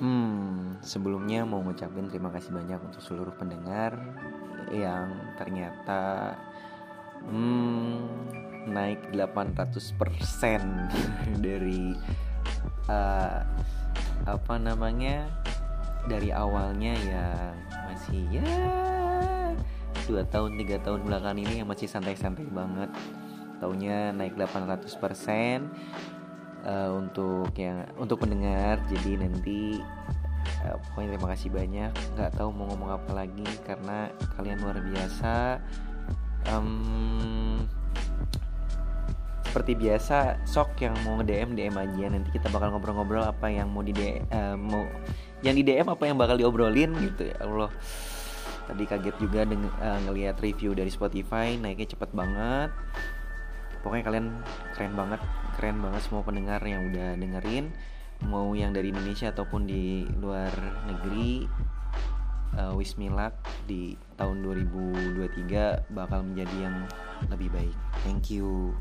Hmm, sebelumnya mau ngucapin terima kasih banyak untuk seluruh pendengar yang ternyata hmm, naik 800% dari uh, apa namanya dari awalnya yang masih ya dua tahun tiga tahun belakangan ini yang masih santai-santai banget. Taunya naik 800% uh, untuk yang untuk pendengar jadi nanti uh, pokoknya terima kasih banyak. Nggak tahu mau ngomong apa lagi karena kalian luar biasa. Um, seperti biasa sok yang mau nge DM aja. Nanti kita bakal ngobrol-ngobrol apa yang mau di DM, uh, mau yang di DM apa yang bakal diobrolin gitu ya Allah. Tadi kaget juga dengan uh, ngelihat review dari Spotify naiknya cepet banget pokoknya kalian keren banget keren banget semua pendengar yang udah dengerin. Mau yang dari Indonesia ataupun di luar negeri uh, luck di tahun 2023 bakal menjadi yang lebih baik. Thank you